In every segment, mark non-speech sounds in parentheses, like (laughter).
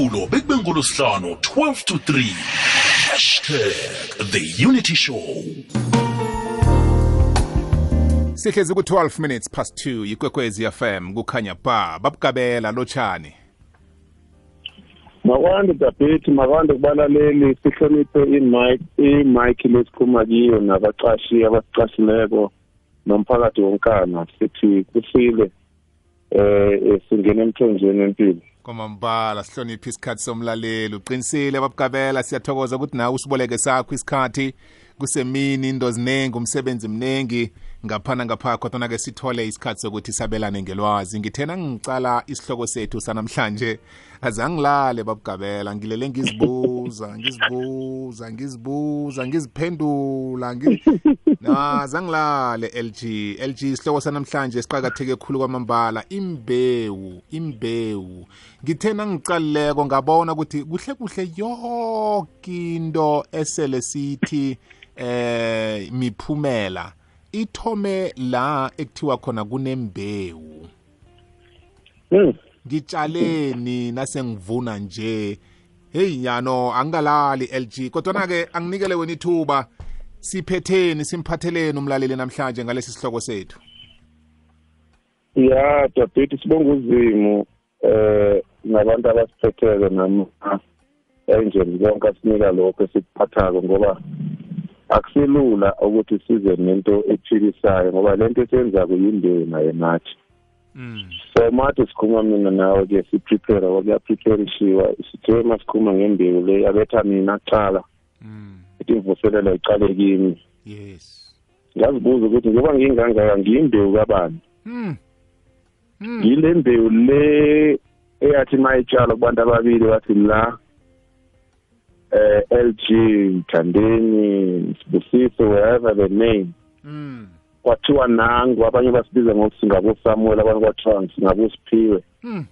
ngomvulo bekube ngolosihlanu 12 to 3 hashtag the unity show. Sihlezi ku-12 minutes past 2 yikwekwezi fm kukhanya ba. Babugabela lotshani. Makwande dabhethi makwande kubalaleli sihloniphe imike lesikhuluma kiyo nabaqashi abasiqashileko nomphakathi wonkana. Sithi kusile eh singena emthonjeni empilo. Kwamambala sihloniphe isikhathi somlaleli. Uqinisile babugabela siyathokoza ukuthi nawe usiboleke sakho isikhathi. Kusemini into ziningi umsebenzi mningi. Ngaphana ngapha kodwana-ke sithole isikhathi sokuthi sabelane ngelwazi. Ngithena ngicala isihloko sethu sanamhlanje. Azangilale babugabela ngilele ngizibuza (laughs) ngizibuza ngizibuza ngiziphendula azangilale LG LG isihloko sanamhlanje siqakatheke khulu kwamambala. Imbewu imbewu. Ngithena ngicalileko ngabona ukuthi kuhle kuhle yonke into esele sithi eh miphumela. Ithome la ekuthiwa khona kunembewu. Hmm. ngitshaleni nasengivuna nje. Hey nyano angikalali LG kodwa ke anginikele wena ithuba. Siphetheni simphatheleni umlaleli namhlanje ngalesi sihloko sethu. Ya dabhethi sibonga uzimu eh nabantu abasiphetheke nama angels bonke asinika lokho esikuphathako ngoba akusilula ukuthi size nento ephilisayo ngoba lento esenza yimbewu naye nathi mm. so mathi sikhuma mina nawe ke siprepare kuyapreparishiwa sithe sikhuma ngembewu le abetha mina kuqala mm. ukuthi imvuselelo iqale kimi yes ngazibuza ukuthi ngoba ngingangaka ngiyimbewu kabani mm. mm. yile mbewu le eyathi mayitshala kubantu ababili wathi la eh LG Mthandeni Sibusiso wherever the name. Mm. kwathiwa nangu abanye basibiza ngokuthi singabo Samuel abanye kwathiwa singabo Siphiwe. Mm.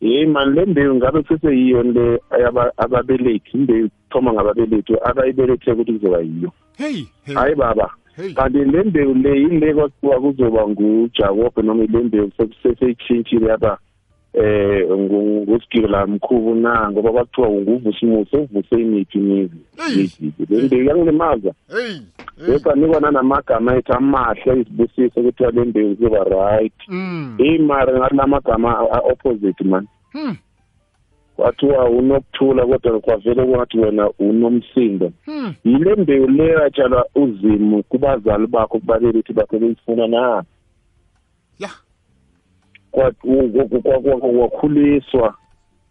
hey man le mbewu ngabe seseyiyo le ayaba- ababelethi imbewu thoma ngababelethi abayibelethe ukuthi kuzoba yiyo. Hey hey. Hayi baba. Hey. Kanti le mbewu le yile kwathiwa kuzoba nguJakobe noma ile mbewu seseyitshintshile yaba eh ngu- ngusigila mkhubu na ngoba kwathiwa nguvusa umuso uvuse imithi imizi. Hey. le mbewu yangilimaza hey! Kodwa nikwa nanamagama ethu amahle isibusiso kuthiwa le mbewu kuzoba right. Mm. hey mara ngala magama a-opposite man. Mm. kwathiwa unokuthula kodwa kwavele kwathi wena unomsindo. Mm. yile mbewu le yatshalwa uzimu kubazali bakho kubabelethi bakho beyifuna na? ya kwa- ku- ku- kwa- kwa- wakhuliswa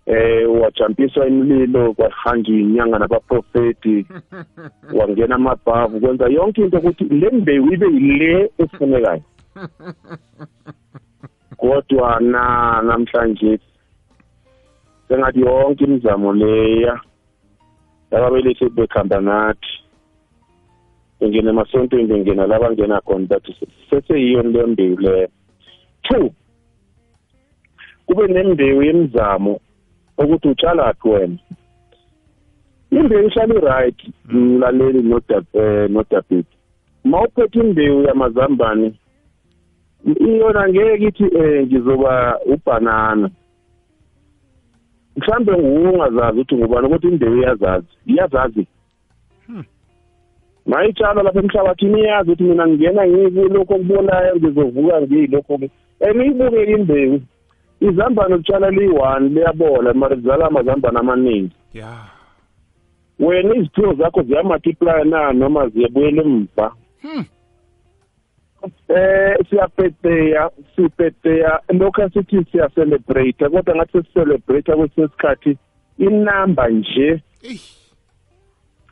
eh wajampiswa imililo kwahanjwa inyanga nabaprofeti (laughs) wangena amabhavu kwenza yonke into ukuthi le mbewu ibe yile efunekayo. (laughs) Kodwa na namhlanje sengathi yonke imizamo leya yababelethi bekhamba nathi bengena emasontweni bengena la bangena khona bathi seseyiyo leyo mbewu leyo two kube nembewu yemizamo ukuthi utshalaphi wena. Imbewu ihlala i-right mlaleli nodabheti ma uphethe imbewu yamazambane iyona ngeke ithi um ngizoba ubhanana. Mhlawumbe nguwe ungazazi ukuthi ngubani ukuthi imbewu iyazazi iyazazi. Mayitshala lapha emhlabathini iyazi ukuthi mina ngingena ngikulokhu okubonayo ngizovuka ngiyilokho-ke. And iyibukele imbewu izambane litshala liyi-one liyabola mara lizala amazambane amaningi. Ya. Wena iziphiwo zakho ziyamultiplya na noma ziyebuyela emva? Hmm. eh siyapeteya sipeteya. Lokho asithi siyacelebrate kodwa ngathi sesicelebrate kwesinye isikhathi inamba nje. Ey,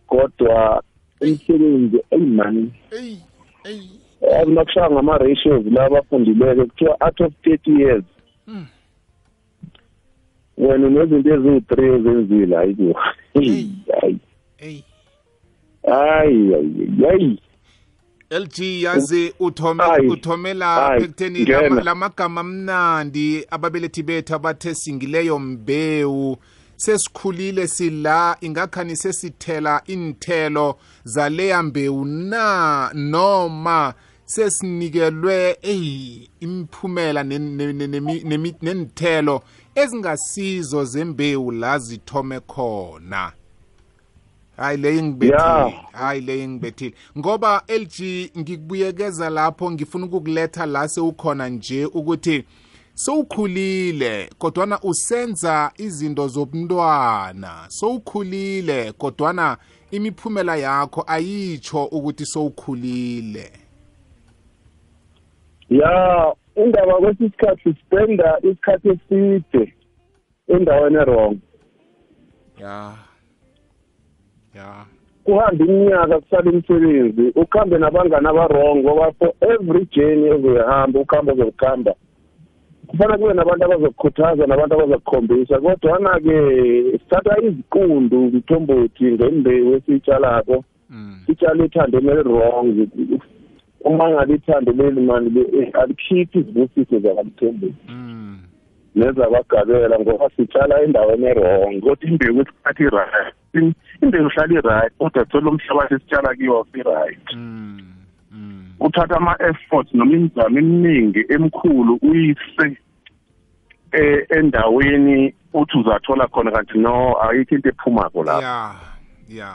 kodwa umsebenzi eyimani ey, ey. yazi makushaya ngama-ratios la abafundileke kuthiwa out of thirty years. Hmm. Wena unezinto eziwu-three ezenzile hayi bo. Hayi. Hayi hayi hayi LG yazi uthomela Ayi, ekutheni lamagama amnandi ababelethi bethu abathe singileyo mbewu. Sesikhulile sila ingakhani sesithela inthelo zaleya mbewu na? Noma sesinikelwe eyi nemi- nenithelo ezingasizo zembewu la zithome khona. Hayi le ingibethile Ya. hayi le ingibethile ngoba LG ngikubuyekeza lapho ngifuna ukukuletha la sewukhona nje ukuthi sowukhulile kodwana usenza izinto zobumntwana. Sowukhulile kodwana imiphumela yakho ayitsho ukuthi sowukhulile. Ya. Indaba kwesi sikhathi spenda isikhathi eside endaweni erong ya. Ya. Kuhambe iminyaka kusala imisebenzi ukuhambe nabangani abarong ngoba for every journey ozoyihamba ukuhamba ozokuhamba kufanele kube nabantu abazokukhuthaza nabantu abazokukhombisa. Kodwana-ke sithatha iziqundu mthombothi ngembewu esiyitshalako mm. sitshale ithando eli-wrong uma ngabe ithando leli mani li- alikhiphi izibusiso zakamthombothi Mm. nezabagabela ngoba sitshala endaweni e-wrong kodwa imbewu isikhathi i-right imbewu ihlala i-right kodwa thola umhlabathi esitshala kiwo si-right Mm. Mm. uthatha ama-efforts noma imizamo eminingi emkhulu uyise eh, endaweni uthi uzathola khona kanti no ayikho into ephumako lapho ya ya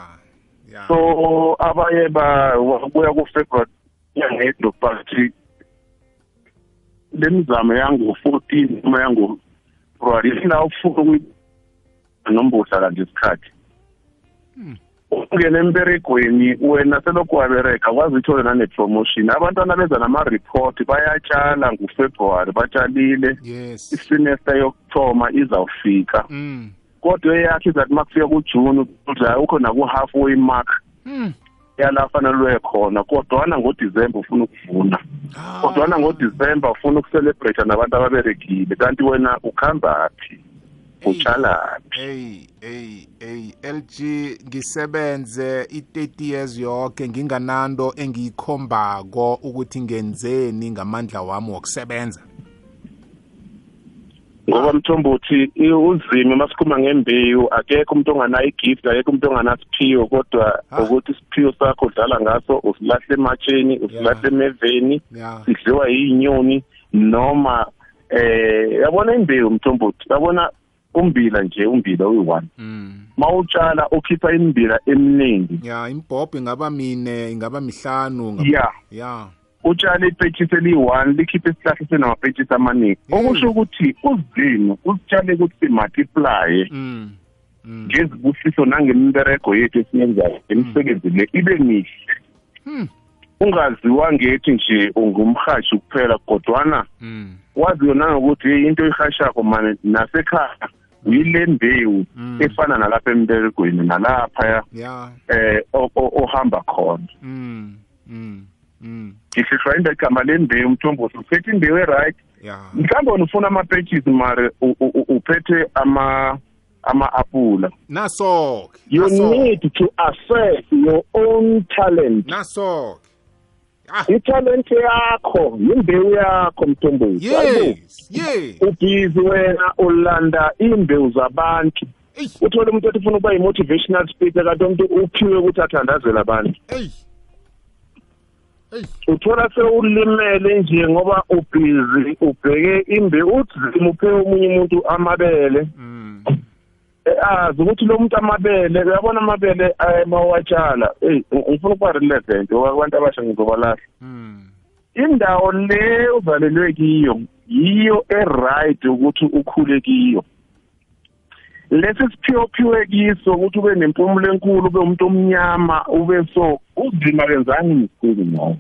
ya so abaye babuya ku-february yangedwa bathi le mizamo yangu-fourteen noma yangu-february ila ufuna ukuyi- nombuhla kanje isikhathi ungena emberegweni wena selokhu wabereka kwazi uthole nane-promotion abantwana beza nama-report bayatshala ngufebruwari batshalile. Yes. Isemester yokuthoma izawufika. Mm. kodwa eyakhe izathi uma kufika kujuni uthi hayi ukho naku-halfway mark. Mm. Yala fanelwe khona kodwana ngodisemba ufuna ukuvuna. Ah. kodwana ngodisemba ufuna ukucelebrate nabantu ababerekile kanti wena ukhambaphi utshalaphi Hey. Hey hey LG ngisebenze i30 years yonke ngingananto engiyikhombako ukuthi ngenzeni ngamandla wami wokusebenza. Ngoba mthombothi i- uzima masikhuluma ngembewu akekho umuntu onganayo igift akekho umuntu onganasiphiwo kodwa Ah. ukuthi isiphiwo sakho udlala ngaso usilahle ematsheni usilahle emeveni ya sidliwa yinyoni noma eh yabona imbewu mthombothi yabona umbila nje umbila uyi-one. Mm. mawutshala ukhipha immbila eminingi ya imbhobho ingaba mine ingaba mihlanu ngaba- ya ya utshale ipetshisi eliyi-one likhiphe isihlahla senamapetshisi amaningi Mm. okusho ukuthi uzimo usitshale ukuthi simultiplye mm. mm. ngezibusiso nangemberego yethu esiyenzayo imisebenzi le ibe mihle Hmm. ungaziwa ngethi nje ungumhashi kuphela kodwana mm. waziyo nangokuthi hey, into oyihashako mane nasekhaya yile mbewu Mm. efana nalapha emberegweni nalaphaya ya eh o- o- ohamba khona mm. mm. mm. Ngihlishwa into igama lembewu mthombothi uphethe imbewu e-right. Ya. Mhlawumbe wena ufuna ama-patches mare u- u- u- uphethe ama ama-apula. Naso you need to assess your own talent. Naso ah italent yakho imbewu yakho mthombothi yes yes. Ubhizi wena ulanda imbewu zabantu. Ey. uthole umuntu othi ufuna ukuba yi-motivational speaker kanti umuntu uphiwe ukuthi athandazele abantu. Ey. Uthola sewulimele nje ngoba ubhizi ubheke imbewu uthi uphe omunye umuntu amabele. Azi ukuthi lo muntu amabele uyabona amabele mawatshala eyi ngifuna ukuba relevant ngoba abantu abasha ngizobalahla indawo le uzalelwe kiyo yiyo e-right ukuthi ukhule kiyo. Lesi siphiyophiwe kiso ukuthi ube nempumulo enkulu ube umuntu omnyama ube so uzima kenzani mistake nawe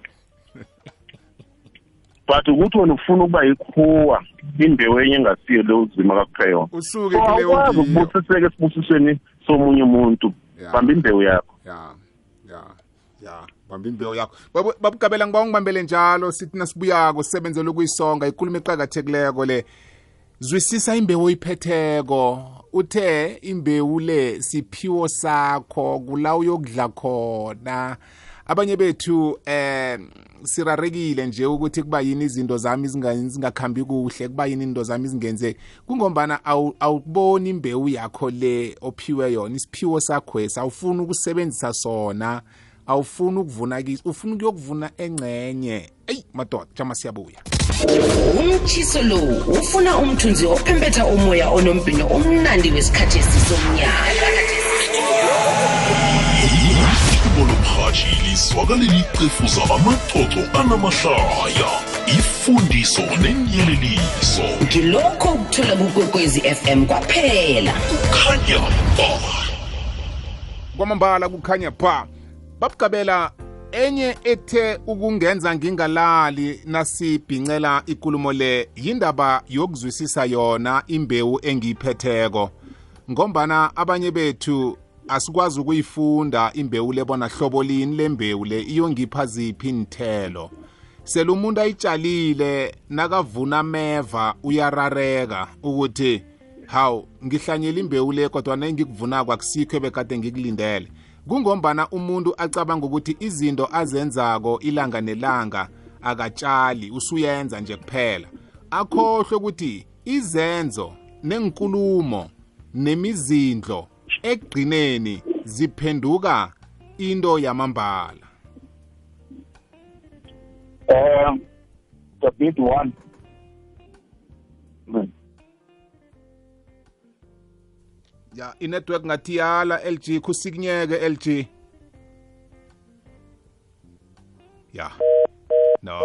(laughs) but ukuthi wena ufuna ukuba yikhuwa imbewu enye engasiyo le uzima kakuphe yona. Usuke kuleyo ukubusiseka esibusisweni somunye umuntu. Bamba imbewu yakho. Ya ya ya bamba imbewu yakho. Babu- babugabela ngiba ungibambele njalo. Sithi nasibuyako sisebenzele ukuyisonga ikulumo eqakathekileko le. Zwisisa imbewu oyiphetheko uthe imbewu le siphiwo sakho kula uyokudla khona. Abanye bethu eh sirarekile nje ukuthi kuba yini izinto zami zinga- zingakhambi kuhle kuba yini into zami zingenze kungombana awu- awuboni imbewu yakho le ophiwe yona isiphiwo sakhwesi awufuni ukusebenzisa sona awufuni ukuvuna kiso ufuna ukuyokuvuna engcenye. Eyi madoda jama siyabuya. Umtshiso lo ufuna umthunzi ophempetha umoya onombhino omnandi wesikhathi esisomnyaka ihubo lomhatshi lizwakaleli icefuza amacoco anamahlaya ifundiso nenyeleliso. Ngilokho okuthola kukwekwezi fm kwaphela. Khanya ba kwamambala kukhanya pha babugabela enye ethe ukungenza ngingalali nasibhincela ikulumo le yindaba yokuzwisisa yona imbewu engiyiphetheko. Ngombana abanye bethu asikwazi ukuyifunda imbewu le bona hlobo lini lembewu le iyongipha ziphi inthelo sele umuntu ayitshalile nakavuna ameva uyarareka ukuthi hawu ngihlanyela imbewu le kodwa nengikuvunako akusikho ebekade ngikulindele. Kungombana umuntu acabanga ukuthi izinto azenzako ilanga nelanga akatshali usuyenza nje kuphela. Akhohlwe ukuthi izenzo nenkulumo nemizindlo ekugcineni ziphenduka into yamambala. Um, the big one. Ya inetwork ngathi yala LG kusikinyeke LG ya. No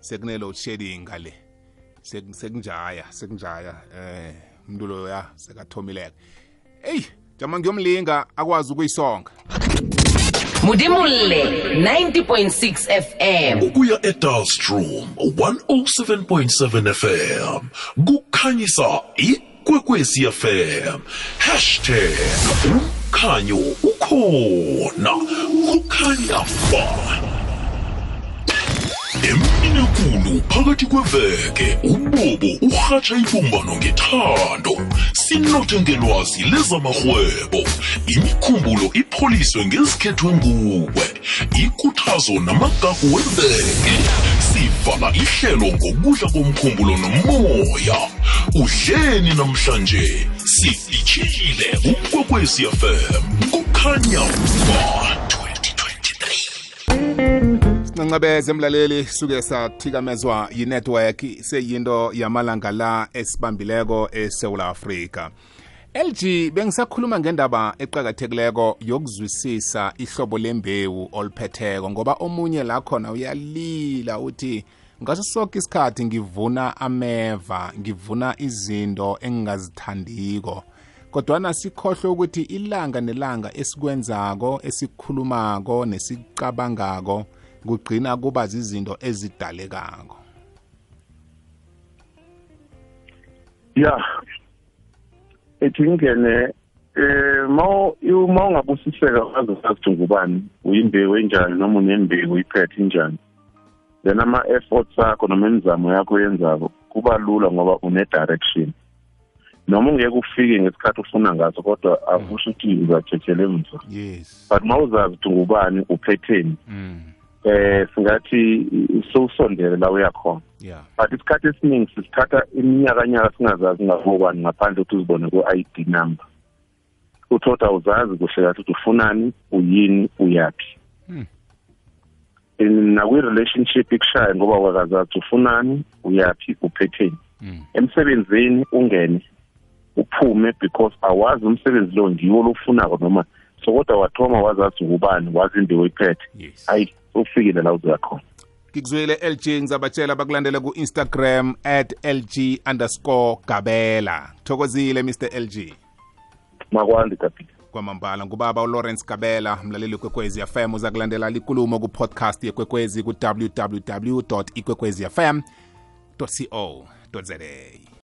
sekune load shedding ngale. Sek- sekunjaya sekunjaya eh umuntu lo ya sekathomileke. Hey jama ngiyomlinga akwazi ukuyisonga. Mudimulle 90.6 fm ukuya edalstrom 107.7 fm kukhanyisa ikwekwezi fm hashtag umkhanyo ukhona kukhanya ba eminekulu phakathi kweveke ubobo urhatsha ibumbano ngethando. Sinothe ngelwazi lezamarhwebo imikhumbulo ipholiswe ngezikhethwe nguwe ikuthazo namagagu weveke. Sivala ihlelo ngokudla komkhumbulo nomoya. Udleni namhlanje sidishile ukwekwezi fm kukhanya ba 2023 sincancabeze mlaleli suke sathikamezwa yinetwork seyinto yamalanga la esibambileko eSouth Africa LG bengisakhuluma ngendaba eqhakathekileko yokuzwisisa ihlobo lembewu oliphetheko ngoba omunye la khona uyalila uthi ngaso sonke isikhathi ngivuna ameva ngivuna izinto engingazithandiko. Kodwana sikhohlwe ukuthi ilanga nelanga esikwenzako esikhulumako nesicabangako kugcina kuba zizinto ezidalekako. Ya ethi ngene eh ma uma ungabusiseka wazi ukuthi ngubani uyimbewu enjani noma unembewu iphethe injani. Then ama efforts akho noma imizamo yakho yenzako kuba lula ngoba une direction noma ungeke ufike ngesikhathi ufuna ngaso kodwa akusho ukuthi uzatshetshelwa emva yes. But mawuzazi ukuthi ngubani uphetheni mm. Eh singathi sowusondele la uyakhona yeah. But isikhathi esiningi sisithatha iminyakanyaka singazazi ngakobani ngaphandle ukuthi uzibone ku-ID number. Uthoda uzazi kuhle kahle ukuthi ufunani uyini uyaphi. Hmm. In- nakwi-relationship ikushaye ngoba wakazazi ukuthi ufunani uyaphi uphetheni. Mm. emsebenzini ungene uphume because awazi umsebenzi lo ngiwo lofunako noma so kodwa wathoma wazazi ngubani wazi imbewu iphethe yes. Hayi ufikile la uzoyakhona ngikuzwile LG ngizabatshela bakulandele ku-instagram at lg underscore gabela. Thokozile mr lg makwandi kapita kwamambala ngubaba ulawrence gabela mlaleli kwekwezi fm uza kulandela likulumo kupodcast yekwekwezi ku-www ikwekwezi fm co za